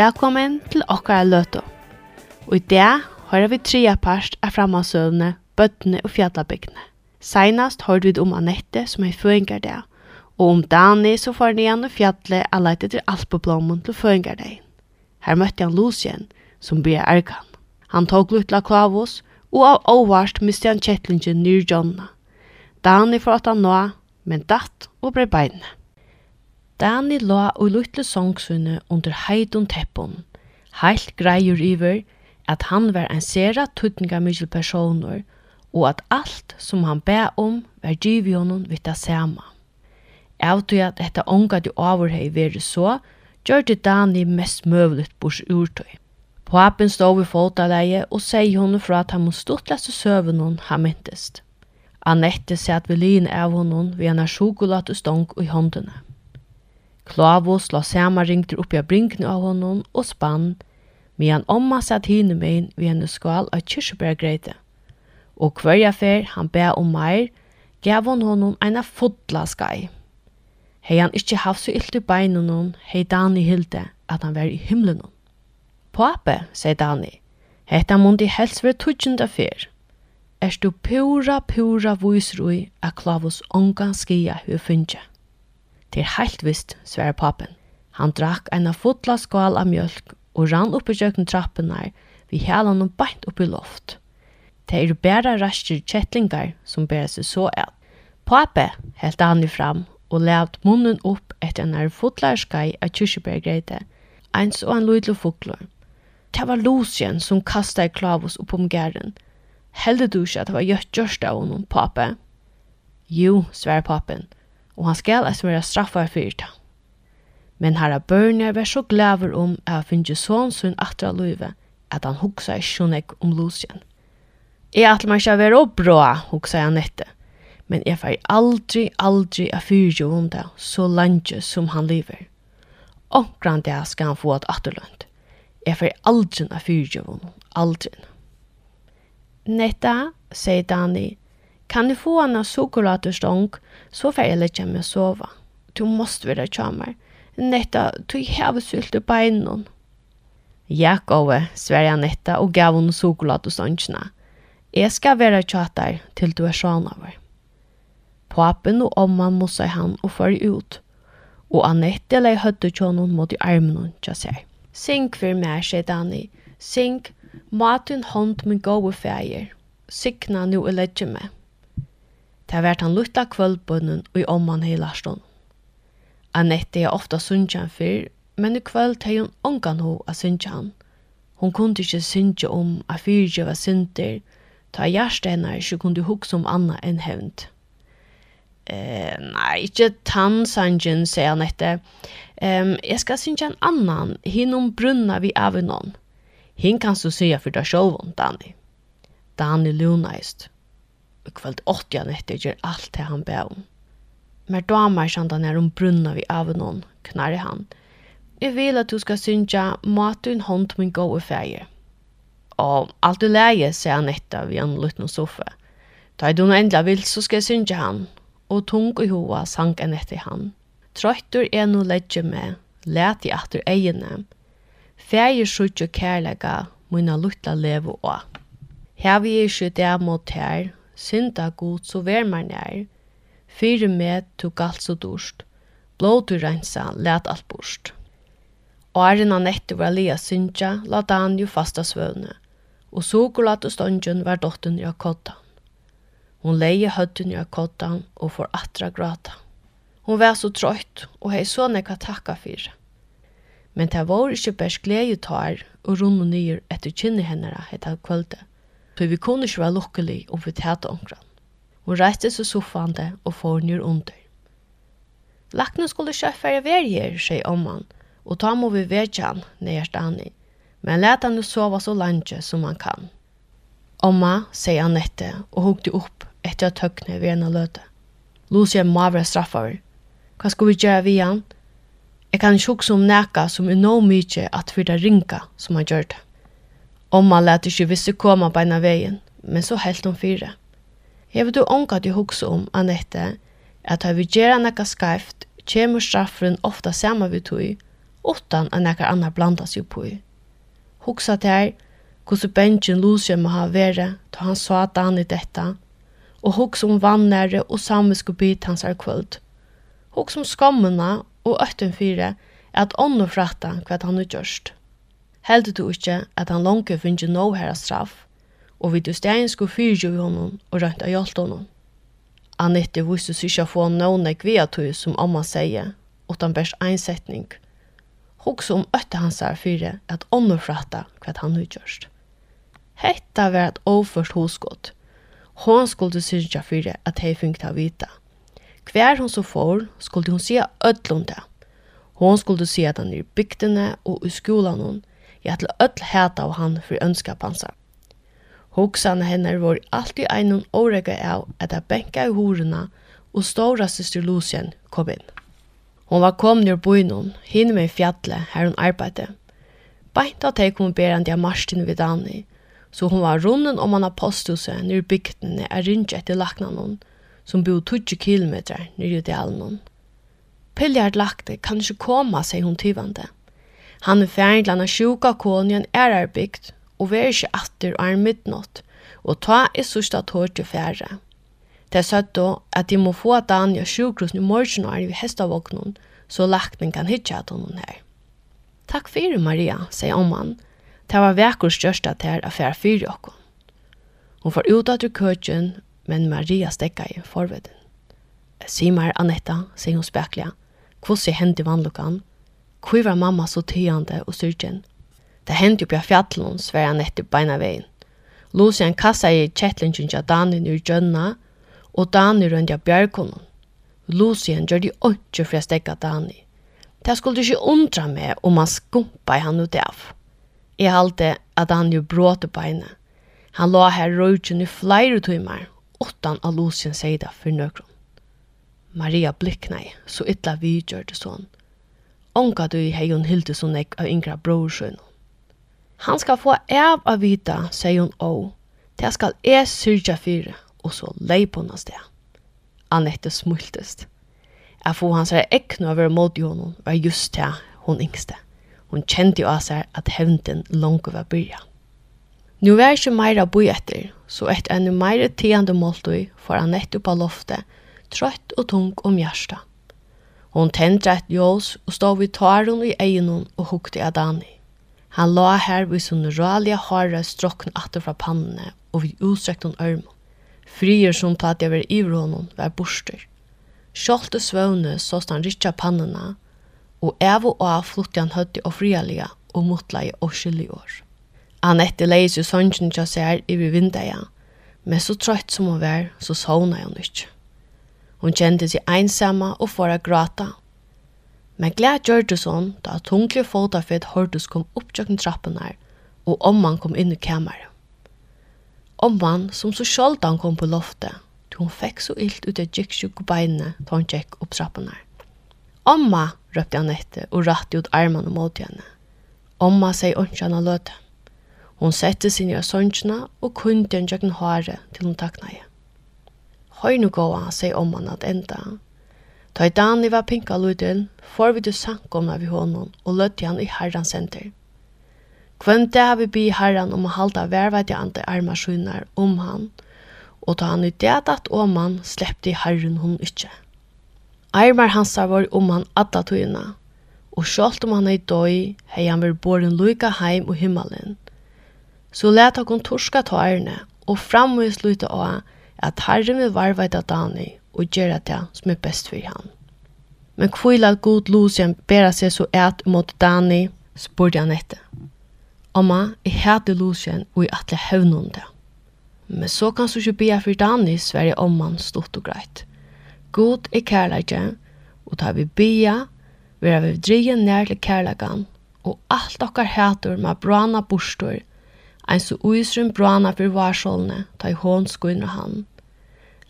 Velkommen til okkara løtu. Og i dag hører vi tria parst av framansøvne, bøttene og fjallabygdene. Seinast hørte vi om Anette som er føringar der, og om Dani som får nian og fjallet er leit etter alpeblommen til føringar der. Her møtte han Lucien, som blir arkan. Han tog lutla klavos, og av åvart miste han kjettlingen nyr Jonna. Dani får at han nå, men datt og ble beinne. Dani la og luttle songsunne under heidun teppon. Heilt greier iver at han var en sera tutninga mykje personer og at alt som han bæ om var givi honom vitt det samme. Avtog at dette ångat i avurhei veri så, gjør det Dani mest møvlet bors urtøy. Papen stod ved fotaleie og sier henne fra at han må stortleste søvn hon har myntest. Annette sier at vi lin av henne ved en sjokolat og stong i håndene. Klavos la sema ringter oppi av brinkene av honom og spann, medan omma satt hinne megin ved henne skal av kyrkjebærgreite. Og hverja fer han be om meir, gav hon honom eina fotla skai. Hei han ikkje haft så illt i beinen hon, hei Dani hilde at han var i himmelen hon. Pape, sier Dani, hetta mundi helst ver tutsjunda fer. Erst du pura, pura vysrui a Klavos ongan skia hu. Det er vist visst, sverre papen. Han drakk en av fotla skal av mjölk og rann oppi jøkken trappen her, vi hela noen beint upp loft. Det er bæra rastir kjettlingar som bæra seg så et. Pape heldte han fram og levd munnen opp etter en av fotlarskai av kyrkjebærgreite, eins og en lydlo foklor. Det var Lucien som kastet klavus opp om gæren. Heldig du ikke at det var gjørt gjørst av honom, pape? Jo, svær papen og han skal eis være straffar fyrir ta. Men herra Børnjar var så glæver om at han finnje sånn sunn atra løyve, at han hugsa i sjonek om Lucien. Jeg atle meg ikke være bra, hugsa jeg nette, men jeg fer aldri, aldri a fyrjo om det, så langt som han lever. Omkran det skal han få at atterlønt. Jeg fer aldri a fyrjo om, aldri. Netta, sier Dani, Kan du få en sukkerlaterstång så får jeg lägga mig och sova. Du måste være tjamar. Netta, du har sult i benen. Jak over, jeg Netta og gav hon sukkerlaterstångarna. Jeg skal være tjatar til du er sånn over. Papen og omman mossar han og för ut. Og Annette lei høttu tjónun mot i armen tja seg. Sink for meg, sier Dani. Sink, maten hånd min gode feir. Sikna nu i ledje meg. Det vært han lutta kvöldbunnen og i omman hei larston. Annette er ofta sunnkjan fyr, men i kvöld hei hun ongan ho a sunnkjan. Hon kunde ikkje sunnkja om a fyrtje var synder, ta hjärsta henne ikkje kunde hugsa om anna enn hevnt. Eh, nei, ikkje tann sanjen, sier Annette. Um, jeg skal sunnkja en annan, hin om brunna vi avinon. Hin kan så sya for deg sjolvon, Dani. Dani lunaist kvöld åtti han etter gjør allt det han ber om. Mer damer kjent han er om brunna vi av noen, knarri han. Jeg vil at du skal synja mat du en hånd min gode feie. Og alt du leie, sier han etter vid en liten soffa. Ta du noe ändla vil, så skal jeg synja han. Og tung i hoa sank en etter han. Trøytur er no ledje med, let i atter egene. Feie sjutjo kærlega, mina luttla leve og. Her vi er ikke där mot her, synda god så vær man nær. Fyre med to galt så dorst. Blå du rensa, let alt burst. Og av nettet var lia syndja, la dan jo fasta svøvne. Og så gulat og ståndjen var dotten i akottan. Hon leie høtten i akottan og får atra grata. Hon var så trøyt og hei så nekka takka fyre. Men det var ikke bærs glede tar og runde nyer etter kynne hennara etter kvöldet for vi kunne ikke være lukkelig om vi tatt omkran. Hun reiste seg soffande og får nyr under. Lakne skulle kjøffer være vær her, sier omman, og ta må vi vekje han, nærst han i, men let han jo sove så langt som han kan. Omma, sier Annette, og hukte opp etter at høgne ved en av løte. Lucia må være straffer. Hva skal vi gjøre ved han? Jeg kan ikke huske om nækka som er nå mye at vi da ringa som han gjør det. Omma lät ikke visse koma på ena av men så helt hon fyra. Hever du ångat i hugsa om, Anette, at har vi gjerra nekka skarft, kjemur strafferen ofta sama vi tog, utan at nekka annar blanda seg på. Hugsa til hvordan bensin Lucia må ha vært, da han sa at han i detta, og hugsa om vannere og samiske bit hans er kvöld. Hugsa om skammene og øtten fyre, at ånden fratta hva han har gjørst heldur du ikkje at han langke finnje no herra straff, og vi du stegin sko fyrjo vi honom og rønt av honom. Annette visste sig ikke få noen jeg via tog som Amma sier, utan bærs einsetning. Hoks om øtte hans er fyre at ånden fratta hva han utgjørst. Hetta var et overførst hoskott. Hon skulle syrja fyre at hei funkt av vita. Hver hun så får, skulle hun sia ødlom det. Hon skulle sia at han er i bygdene og i skolan hon, Jeg hadde öll hæta av han for ønskap hans. Hoksane henne var alltid en årega av at jeg benka i horena og stora syster Lucien kom inn. Hon var kom nir boinon, hinne med fjallet her hun arbeidde. Beint at jeg kom berandi av Martin vid Dani, så hon var runden om han apostelse nir bygden er rinja etter laknanon, som bo 20 kilometer nir i delen. Piljar lakte kan ikke koma, sier hun tyvande. Han er ferdig til han er sjuka kone er er bygd, og vi er ikke atter og er midnatt, og ta er sørste tårt til fære. Det er søtt da at de må få Daniel sjukrusen i morgen og er i hestavåknen, så lakten kan hitja at hun her. Takk fyrir Maria, sier omman. Det var vekkurs størsta til å affær fyrir okkur. Hon får ut av køtjen, men Maria stekka i forveden. Jeg sier meg Anetta, sier hun spekla, hvordan hendte vannlokkan, Hvor var mamma så tyjande og syrgen? Det hendte jo på fjallen, sver han etter beina veien. Lucian kassa i kjettlingen til Danin ur Gjønna, og Dani rundt av bjergkonnen. Lucian gjør de ikke for å stekke Dani. Det skulle ikke undra meg om han skumpa i han ut av. Jeg halte at han jo bråte beina. Han la her røyken i flere timer, åttan av Lucian seida for nøkron. Maria blikna i, så ytla vi gjør det sånn. Onka du hei hun hilde så nek av yngra brorsjøn. Han skal få av av vita, sier hun å. Det skal jeg syrja fyre, og så lei på hans det. Annette smultest. Jeg får hans her ekne av være mot honom var just det hun yngste. Hun kjente jo av seg at hevnden langt var byrja. Nu var ikke meira boi etter, så etter enn meira tiende måltøy får Annette av loftet, trøtt og tung om hjertet. Hon tendra et ljós og stod vid taren i egnon og hukte av Dani. Han la her vid sin ralige håret strokken atter fra pannene og vid utstrekt hon ørmen. Frier som at jeg var i honom var borster. Kjolte svøvne sås han rikja pannene, og av og av flutte han høtti og frialige og motla og skyldig år. Annette leis jo sønnen til seg i vindeia, men så trøtt som hun var, så sovna hun ikke. Hon kjente seg einsamma og for å gråta. Men glad gjørtes sånn da tunglige fotafett hørtes kom opp tjøkken trappen her, og omman kom inn i kameret. Omman, som så skjoldt han kom på loftet, til hun fikk så illt ut av gikksjuk beinene da hun gikk opp trappen her. Omma, røpte Anette og rattet ut armene mot henne. Omma sier ikke løte. Hun sette sin i sønnsjene og kunde en tjøkken håret til hun takna henne. Høy nu gåa, sier omman at enda. Ta i Dani var pinka luten, får vi du sankomna vi hånden, og løtti han i herran senter. Kvendt det vi bi herran om å halda vervet i ante armasjoner om han, og ta han i det at om han slepte i herren hon ikkje. Armar hans var om han atta tøyna, og sjålt om han er døy, hei han vil båren luka heim og himmelen. Så let han torska tøyrene, og framvis luta av at Herren vil varveita Dani og gjøre det som er best for han. Men kvile at god Lucien bæra seg så et mot Dani, spurte han etter. Amma, jeg heter Lucien og jeg atle høvn om det. Men så kan du ikke bia for Dani, Sverige om man stort og greit. God er kærleikje, og tar vi bia, vera vi dreien nær til kærleikan, og alt okkar hætur med brana bostor ein så uisrun brana fyrir varsålne, ta i hån skuinra han.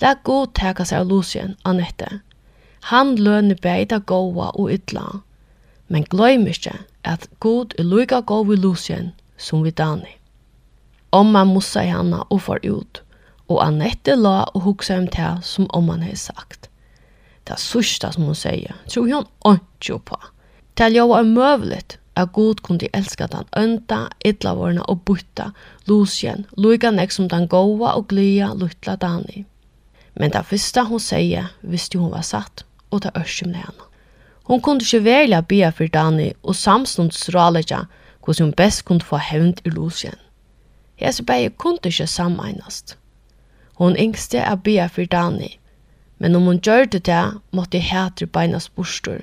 La god teka seg av Lucien, Annette. Han lønner beida goa og ytla. Men gløym ikkje at god er loika god vi Lucien som vi Dani. Omma mussa i hanna og far ut, og Annette la og hugsa om det som omman hei sagt. Det er som hun sier, tror hun ikke på. Det er jo er møvligt, at god kunne elska den ønda, idlavorna og bytta, lusjen, luiga nek som den gåa og glia luttla Dani. Men det fyrsta hon sier, visste hon var satt, og det ørsymle henne. Hon kunne ikke velja bia for Dani og samstunds råleja hvordan hun best kunne få hevnt i lusjen. Hese beie kunne ikke sammeinast. Hon yngste er bia for Dani, men om hun gjør det, måtte hætre beinas bostur,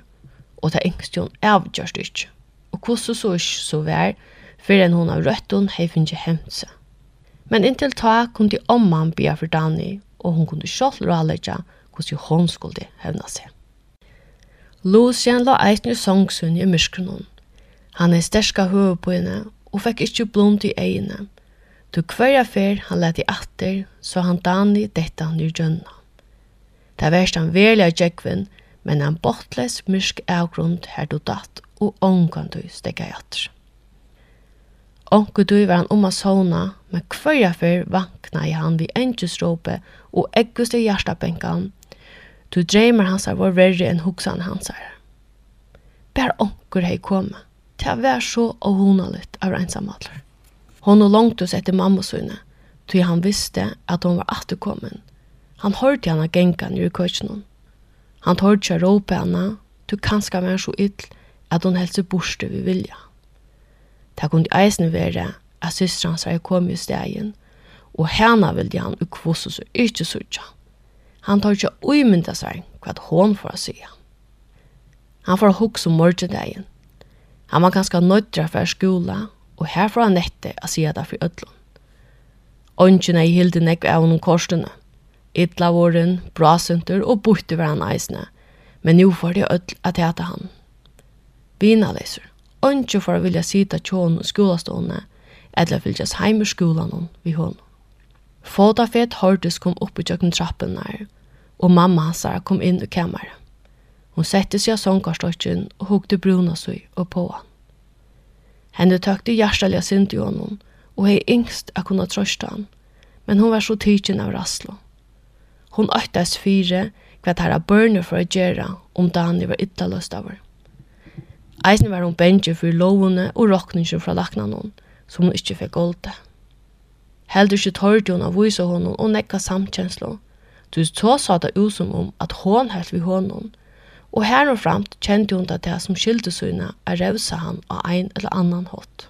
og det yngste hun avgjørst ikke og hvordan så ikke så vær, før enn hun av røtten hei finnes seg. Men inntil ta kunne omman bia for Dani, og hun kunne selv rålegge hvordan hun skulle hevna seg. Lucien la eisen i songsun i myskronen. Han er sterska høve på henne, og fikk ikke blond i egene. Du kvarja fer han lette i atter, så han Dani dette han i djønna. Det verst han verlig av Jekvin, men han bortles mysk avgrund her du datt og ångan du stegga i atter. Onku du var han om a sovna, men kvarja fyrr vakna i han vi engjusråpe og eggust i hjertabenkan. Du dreymar hans var verre enn hoksan hans er. Bær onkur hei koma, til a vær så og hona litt av reinsamadler. Hon og langtus etter mammasune, tog han visste at hon var atterkommen. Han hørte henne gengan i køkkenon. Han hørte seg råpe henne, du kanska vær så ytl, at hon helst borste vi vilja. Det kunne eisen være at systrans var kommet i stegen, og henne ville han ukvosse og ikke sutja. Han tar ikke uimynda seg hva hon får å si. Han får hukks om morgendegen. Han var ganske nøydra for skola, og her får han nette å si det for ødlån. Ønskjene i hilde nekk av noen korsene. Ytla våren, brasunter og borte var han eisene, men nå får de ødl at hete han. Vinaleser. Onge for å vilja sita tjån og skolastående, eller fylgjast heim ur skolan vi hon. Fådafet Hortus kom opp i tjøkken trappen der, og mamma hans kom inn i kameran. Hon sette seg av sångkarstøkken og hukte bruna seg og på han. Henne tøkte hjertelig sint i honom, og hei yngst a kunne trøste han, men hon var så tydgen av rasslo. Hon øktes fire hva tæra børnene for å gjøre om dagen var ytterløst av henne. Eisen var hun bensje for lovene og råkninger fra laknanen, som hun ikke fikk golde. Heldur ikke tørte hun av vise honom og nekka samkjenslo. Du så sa det ut som om at hon held vi honom, og her og framt kjente hun det det som skilte søgne er revsa han av ein eller annan hot.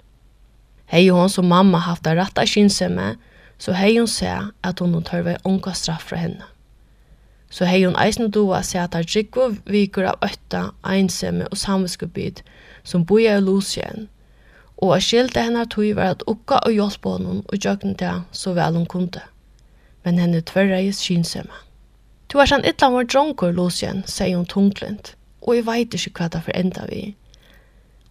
Hei hon som mamma haft det rette kinsemme, så hei hon se at hon tørve unga straff fra henne så hei hun eisen doa se at her drikko vikur av øtta, einsemme og samviskubit som boja i Lucien, og a skilte hennar tog var at ukka og hjelp honom og jøgn det så vel hun kunde. Men henne tverra i skynsemme. Tu er sånn ytla vår dronker, Lucien, sier hun tunglint, og jeg veit ikke hva det for enda vi.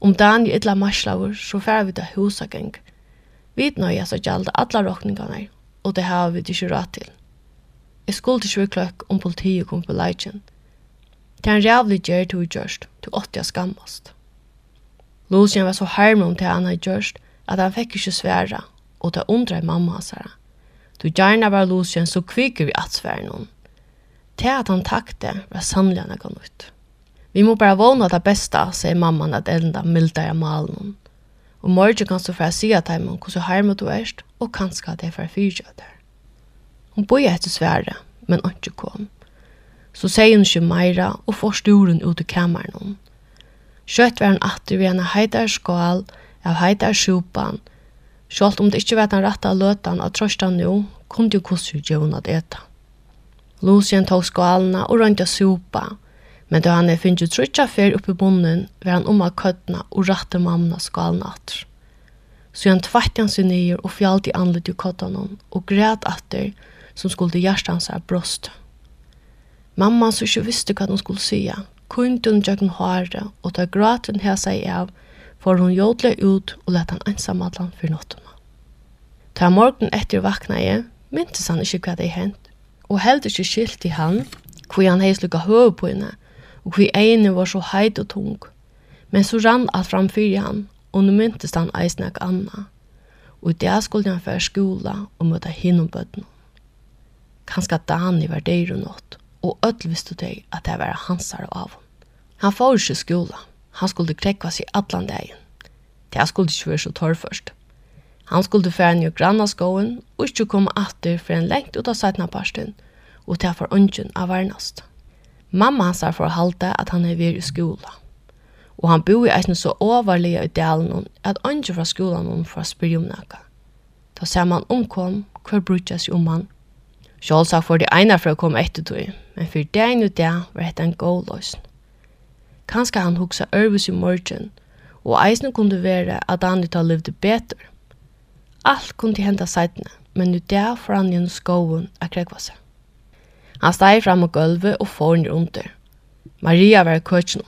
Om dagen i ytla marslaver så færa vi det husageng. Vi nøyas så gjaldt alla rokningarna, og det har vi ikke råd til. Jeg skulle ikke være kløk om politiet kom på leitjen. Det er en rævlig gjer til å gjørst, til åtti jeg skammast. Lucian var så harm om det han hadde gjørst, at han fikk ikke svære, og det undret mamma hans her. Du gjerne var Lucian så kvikker vi at svære noen. Det at han takte var sannlig han ikke ut. Vi må bare våna det beste, sier mamman at enda mildare malen. Og morgen kan du få si at heimann hvordan harm du er, og kanskje at det jeg får fyrtjøter. Hon bøy etter svære, men ikke kom. Så sier hun ikke meira og får sturen ut i kameran. hon. Kjøtt var han atter ved en heitar skål av heitar sjupan. Sjålt om det ikke var den rette løtan av trøstan nå, kunne jo hvordan hun at eta. Lucien tog skålene og rønte sopa, men da han finnes jo trutja fyr oppi bunnen, var han om av køttene og rette mamma skålene atter. Så han tvart han seg nyer og fjallt i anlet i køttene, og græt atter, og som skulle hjertans av bröst. Mamman som ikke visste hva hun skulle si, Kunde hun gjøre håret, og da graten her seg av, for hun jodle ut og lette han ensamadlan for nåttene. Ta morgen etter vakna jeg, myntes han ikke hva det hent, og held ikke skilt i han, hvor han heis lukka høy på henne, og hvor egene var så heit og tung. Men så rann alt framfyr han, og nå myntes han eisnek Anna. Og i dag skulle han føre skola og møte hinnom bøttene kanskje Dani var deir og nått, og ødel visste deg at det var hansar av avon. Han får ikke skola. Han skulle krekva seg allan dagen. Det skulle ikke være så torr først. Han skulle fære granna grannaskoen og ikke komme atter for en lengt ut av sætna parsten, og det for ungen av varnast. Mamma hans er for halte at han er ved i skola. Og han bor i eisen så overlige i delen at ungen fra skolan hon å spørre om noe. Da ser man omkom hver brukes jo om han Sjålsak for det ene for å komme etter tog, men for det ene det var dette en god løsning. Kanskje han huksa ørvis i morgen, og eisen kunne være at han ikke levde bedre. Alt kunne hende seitene, men nu der får han gjennom skoven av krekvase. Han steg fram av gulvet og får ned under. Maria var i køtjen.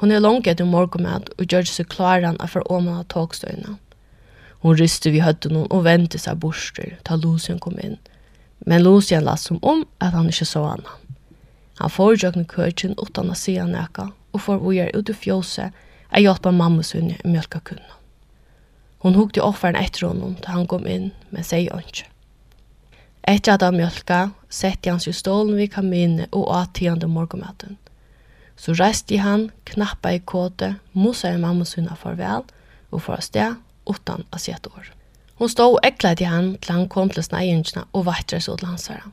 Hun er langt etter morgenmat og gjør seg klaren av for åman av togstøyene. Hun ryste vid høttene og ventet seg borster, ta Lucien kom inn – men Lucian las som om at han ikke så henne. Han får jøkken køkken uten å si han eka, og får gjøre ut i fjøset at hjelpa mamma sin i mjölka kunna. Hon hukte offeren etter honom til han kom inn, men sier han ikke. Etter at han mjølka, sette han seg stålen ved kaminen og avtidende morgenmaten. Så reiste han, knappa i kåte, mosa i mamma sunne farvel, og for å sted, utan å sette året. Hon stod og eglet i han til han kom til sneiengene og vattret så til hans herre.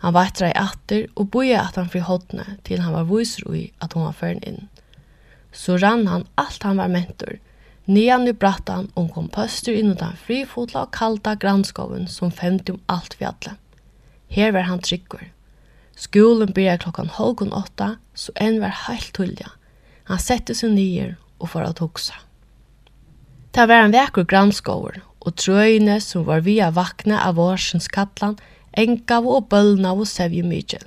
Han vattret i atter og boje at han fri hodne til han var viser i at hon var føren inn. Så rann han alt han var mentor, Nian i brattan og kom pøster inn den frifotla og kalta granskoven som femte om alt fjallet. Her var han tryggur. Skolen byrja klokkan halvgun åtta, så en var heilt tullja. Han sette seg nyer og for å tuksa. Det var en vekker grannskover, og trøyne som var via vakna av vårsens kattlan, engav og bølna og sevje mykjel.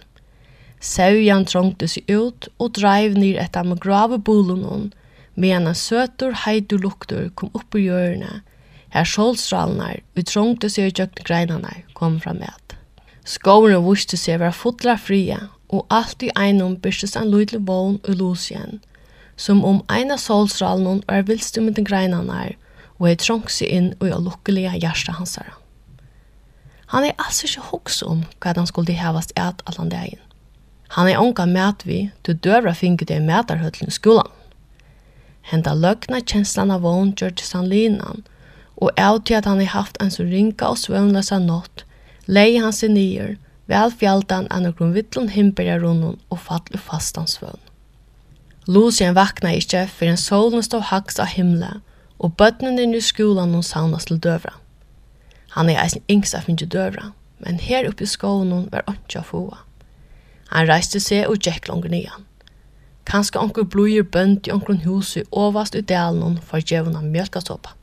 Sevjan trångte seg ut og dreiv ned etter med grave bolunun, medan en søtur heidur luktur kom opp i hjørne, her skjoldstralene vi trångte seg i gjøkken kom fram med. Skåren viste seg være fotla frie, og alt i einom byrstes en lydelig vogn og losjen, som om eina solstralen var med den greinanar, og jeg trångt seg inn og i lukkelige hjärsta hansara. Han er altså ikke hoks om hva han skulle hevast et allan dagen. Han er onka med vi, til døvra finket i mætarhøtlen i skolan. Henta løgna kjenslan av vogn gjør til Sanlinan, og av til at han har haft en så ringa og svøvnløsa nått, leie han seg nyer, vel fjaldan enn og grunnvittlen himperja runnen og fall i fastan svøvn. Lucien vakna ikkje, for en solen stod haks av himla, og bøttene nu skolan hon saunas til døvra. Han er eisen yngst av døvra, men her oppi skolan hon var ikke foa. Han reiste seg og gikk langer nian. Kanskje onkel blodjer bønt i onkron huset overast i delen hon for djevna mjølkastoppa.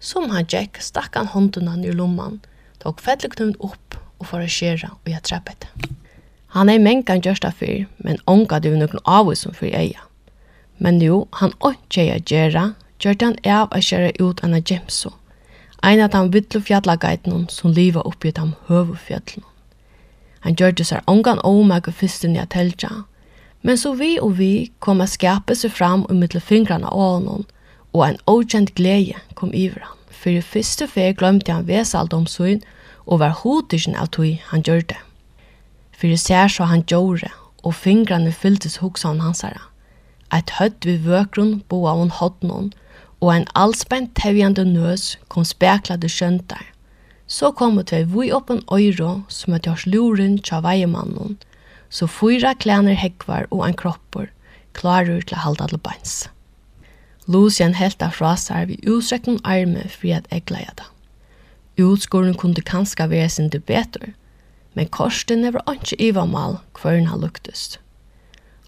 Som han gikk, stakk han hånden han i lomman, tok fettelig opp og for å skjera og jeg treppet. Han er mengan gjørsta fyr, men onka du noen avvis som fyr eia. Men jo, han åndsjeja gjerra gjørte han av å kjøre ut en av Jemso, en av de vidtlo fjallagaitene som livet oppi de høvefjallene. Han gjørte seg ångan åmæg og fysten i atelja, men så vi og vi kom å skape seg fram og mittel fingrene av ånden, og en åkjent glede kom iver han, for i første fe glemte han vesaldomsøyn og var hodisjen av tog han gjør det. For det ser så han gjorde, og fingrene fylltes hoksa han hans herre. Et høtt vi vøkron bo av hon hodnon, og ein allspent tevjande nøs kom speklade skjøntar. Så kom og tvei vui oppen øyre som at jars luren tja veiemannen, så fyra klæner hekvar og ein kroppor, klarer til halda alle beins. Lucian helta fra seg vi utstrekken arme fri at jeg gleder det. Utskåren kunde kanska være sin det bedre, men korsten var ikke ivamal hvern han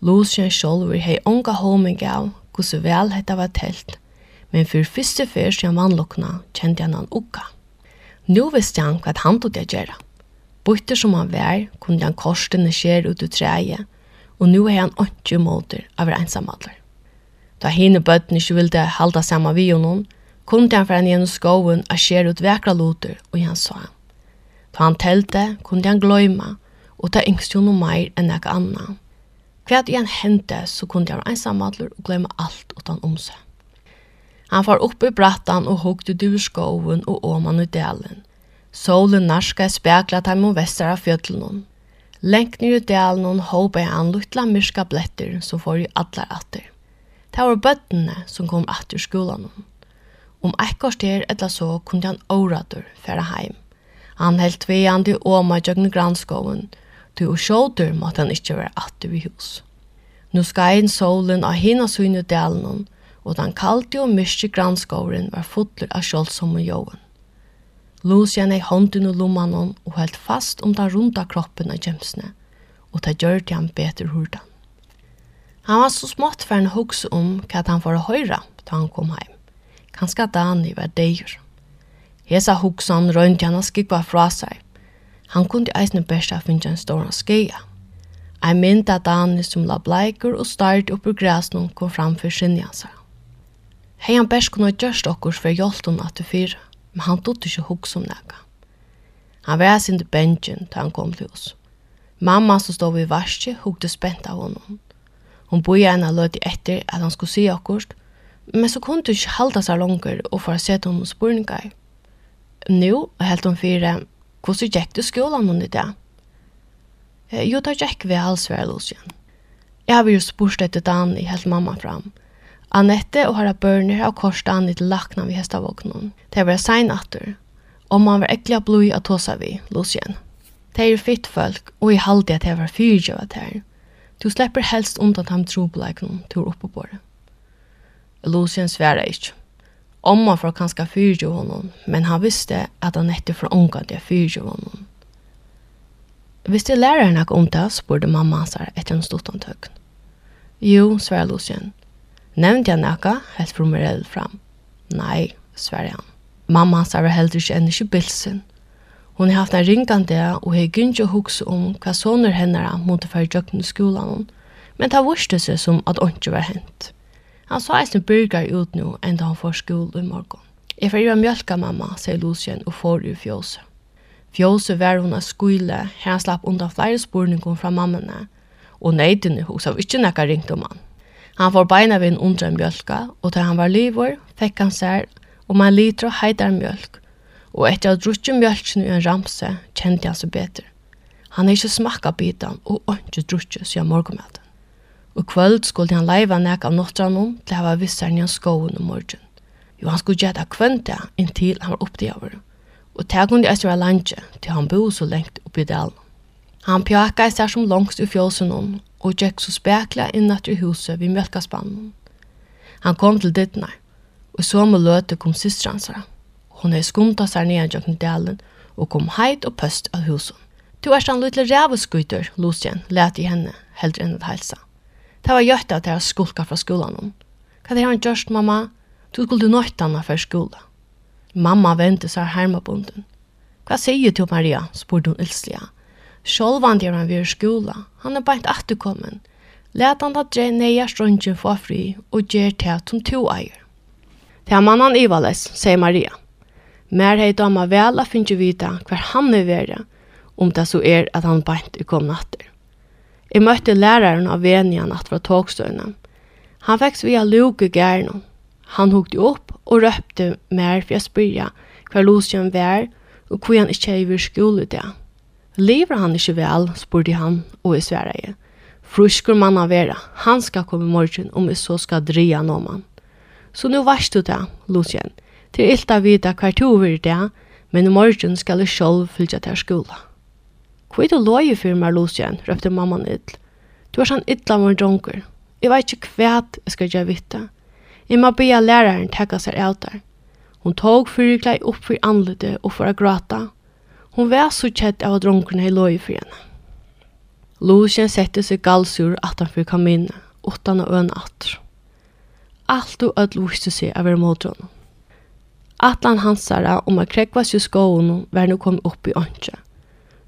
Lucien selv vil ha unga homing av hvordan vel hetta var telt, men for første før siden vannlokkene kjente han han ukka. Nå visste han hva han tog det å gjøre. Bøtter som han var, kunne han korsene skjer ut ur treet, og nå er han ikke måter av ensamhandler. Da henne bøtten ikke ville halda sammen vi og noen, kunne han fra gjennom skoven og skjer ut vekra loter, og han sa han. Da han telte, kunne han gløyma, og ta yngst jo noe mer enn noe annet. Hva igjen hendte, så kunne han ensamhandler og gløyma alt utan omsøk. Han far opp i brattan og hugde durskoven og åman i delen. Solen narska spekla dem om vestra fjötlen. Lengt ned i delen håpa han luttla myrska bletter som får i allar atter. Det var bøttene som kom atter skolan. Om ekkort der etter så kunne han orator fære heim. Han helt vejande åma jøgn granskoven, til og sjåter måtte han ikke være atter i hus. Nu skal ein solen av hina syne delen og den kalte og myrke granskåren var fotler av kjølsomme jøven. Lucian ei hånden og lommanen og held fast om den runda kroppen av Jamesne, og det gjør til han bedre hurdan. Han var så smått for en hokse om hva han får høyre da han kom heim. Kanskje Dani var deir. Hesa hoksan røynt han skikva fra seg. Han kunne eisne besta finne en stor skeia. Ein mynd at Dani som la bleiker og start oppe græsnen kom fram for sinjansar. Hei han bæst kunne gjørst okkurs for hjoltun at du fyra, men han dutt ikke hugg som nega. Han var sin til bensin til han kom til oss. Mamma som stod vid varsi huggde spent av honom. Hon boi enn løti etter at han skulle si okkurst, men så kunne du ikke halda seg langer og for å til honom spurningar. Nå helt hon fire, hvordan gikk du skolan hon i dag? Jo, da gikk vi alls vel hos igjen. Jeg har jo spurt etter dagen i helt mamma fram, Annette og herra børnir har korset an til lakna vi hestavåknen. Det var sein atter. Og man var ekla blod at tåsa vi, Lucien. Det er fitt folk, og jeg halde at jeg var fyrtjøva her. Du slipper helst undan ham trobeleiknum tur oppe på det. Lucien sværa ikkje. Omma får kanska fyrtjøv honom, men han visste at Annette får ånga det fyrtjøv honom. Hvis du lærer henne om det, spurte mamma hans etter en stortantøkken. Jo, sværa Lucien. Nevnte jeg noe, helt Brummerell fram. Nei, sverre han. Mamma hans var heller ikke enn ikke bilsen. Hun har haft en ringande og har gynnsi å hukse om hva soner hennara måtte fære jøkken i skolan, men det vurste seg som at ikke var hent. Han sa eisen byrgar ut nu enda han får skol i morgon. Jeg får gjøre mjölka mamma, sier Lucien og får i fjåse. Fjåse var hun av skole, her han slapp undan flere spurningar fra mammene, og neidene hos av ikke nekka ringt om han. Han får beina vid en undre mjölka, og da han var livor, fikk han sær om en liter og heitar mjölk, og etter å drutje mjölkene i en ramse, kjente han seg bedre. Han er ikke smakka bitan, og ikke drukke siden morgenmaten. Og kvöld skulle han leiva nek av nottran om til hava vissar nyan skoven om morgen. Jo, han skulle gjeta kvönta inntil han var oppdaver. Og teg hun det eisra landje til han bo så lengt oppi dalen. Han pjaka i seg som langst i fjåsen om, og gikk så spekla inn i huset vid mjölkaspannen. Han kom til dittnar, og så med løte kom systransara. Hon hei skumta seg ned gjennom delen, og kom heit og pøst av husen. Du er sånn lille ræveskuter, Lucien, let i henne, heldre enn et helsa. Det var gjøtt at jeg skulka fra skolan hon. Hva det han gjørst, mamma? Du skulle du nøyt anna for skola. Mamma ventet seg hermabunden. Hva sier du, Maria? spurte hun ilslige. Sjålvand gjør han ved skola. Han er beint atterkommen. Læt han at dre neia strøntjen få fri og gjør til som to eier. Det er mannen Ivales, sier Maria. Mer hei dama vel at finne vita hver han er vera, om det så er at han beint i kom natter. Jeg møtte læraren av Venia natt fra togstøyna. Han veks via luke gærna. Han hukte opp og røpte mer for jeg spyrja hver losjen vær og hvor han ikke er i skola det. Lever han ikke vel, spurte han, og jeg sværer jeg. Fruskur man av vera, han skal komme i morgen om jeg så skal dreja noman. Så nu varst du det, Lucien. er ilt av vita hver to over det, men i morgen skal jeg selv fylja til skola. Hva er det loje for meg, Lucien, røpte mamman ill. Du er sånn ytla av vår dronker. Jeg vet ikke hva jeg skal gjøre vitt Jeg må be læreren tekka seg av der. Hun tog fyrklei opp for anledet og for å gråta, Hon var så kjett av at dronken hei løy for henne. Lucien sette seg galsur at han fikk atanfor inn, utan å øne atter. Alt og ødel viste seg av hver måte henne. Atlan hansara om at krekva seg skåen var nu kom opp i åndsje.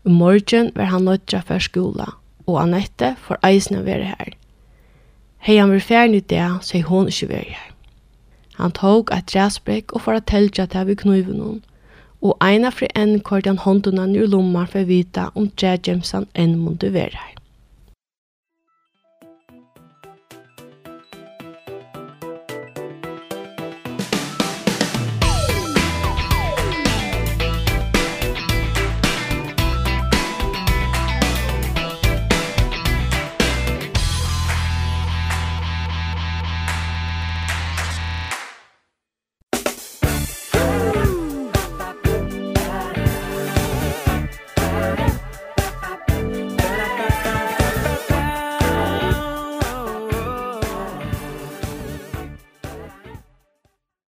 I morgen var han nødja for skola, og Annette får eisen å være her. Hei han var ferdig i det, så hei hun ikke være her. Han tog et dræsbrekk og for å telja til vi knuive noen, og eina fri enn kort han håndtunan ur lomma for vita om Trædjemsan enn mundu vera her.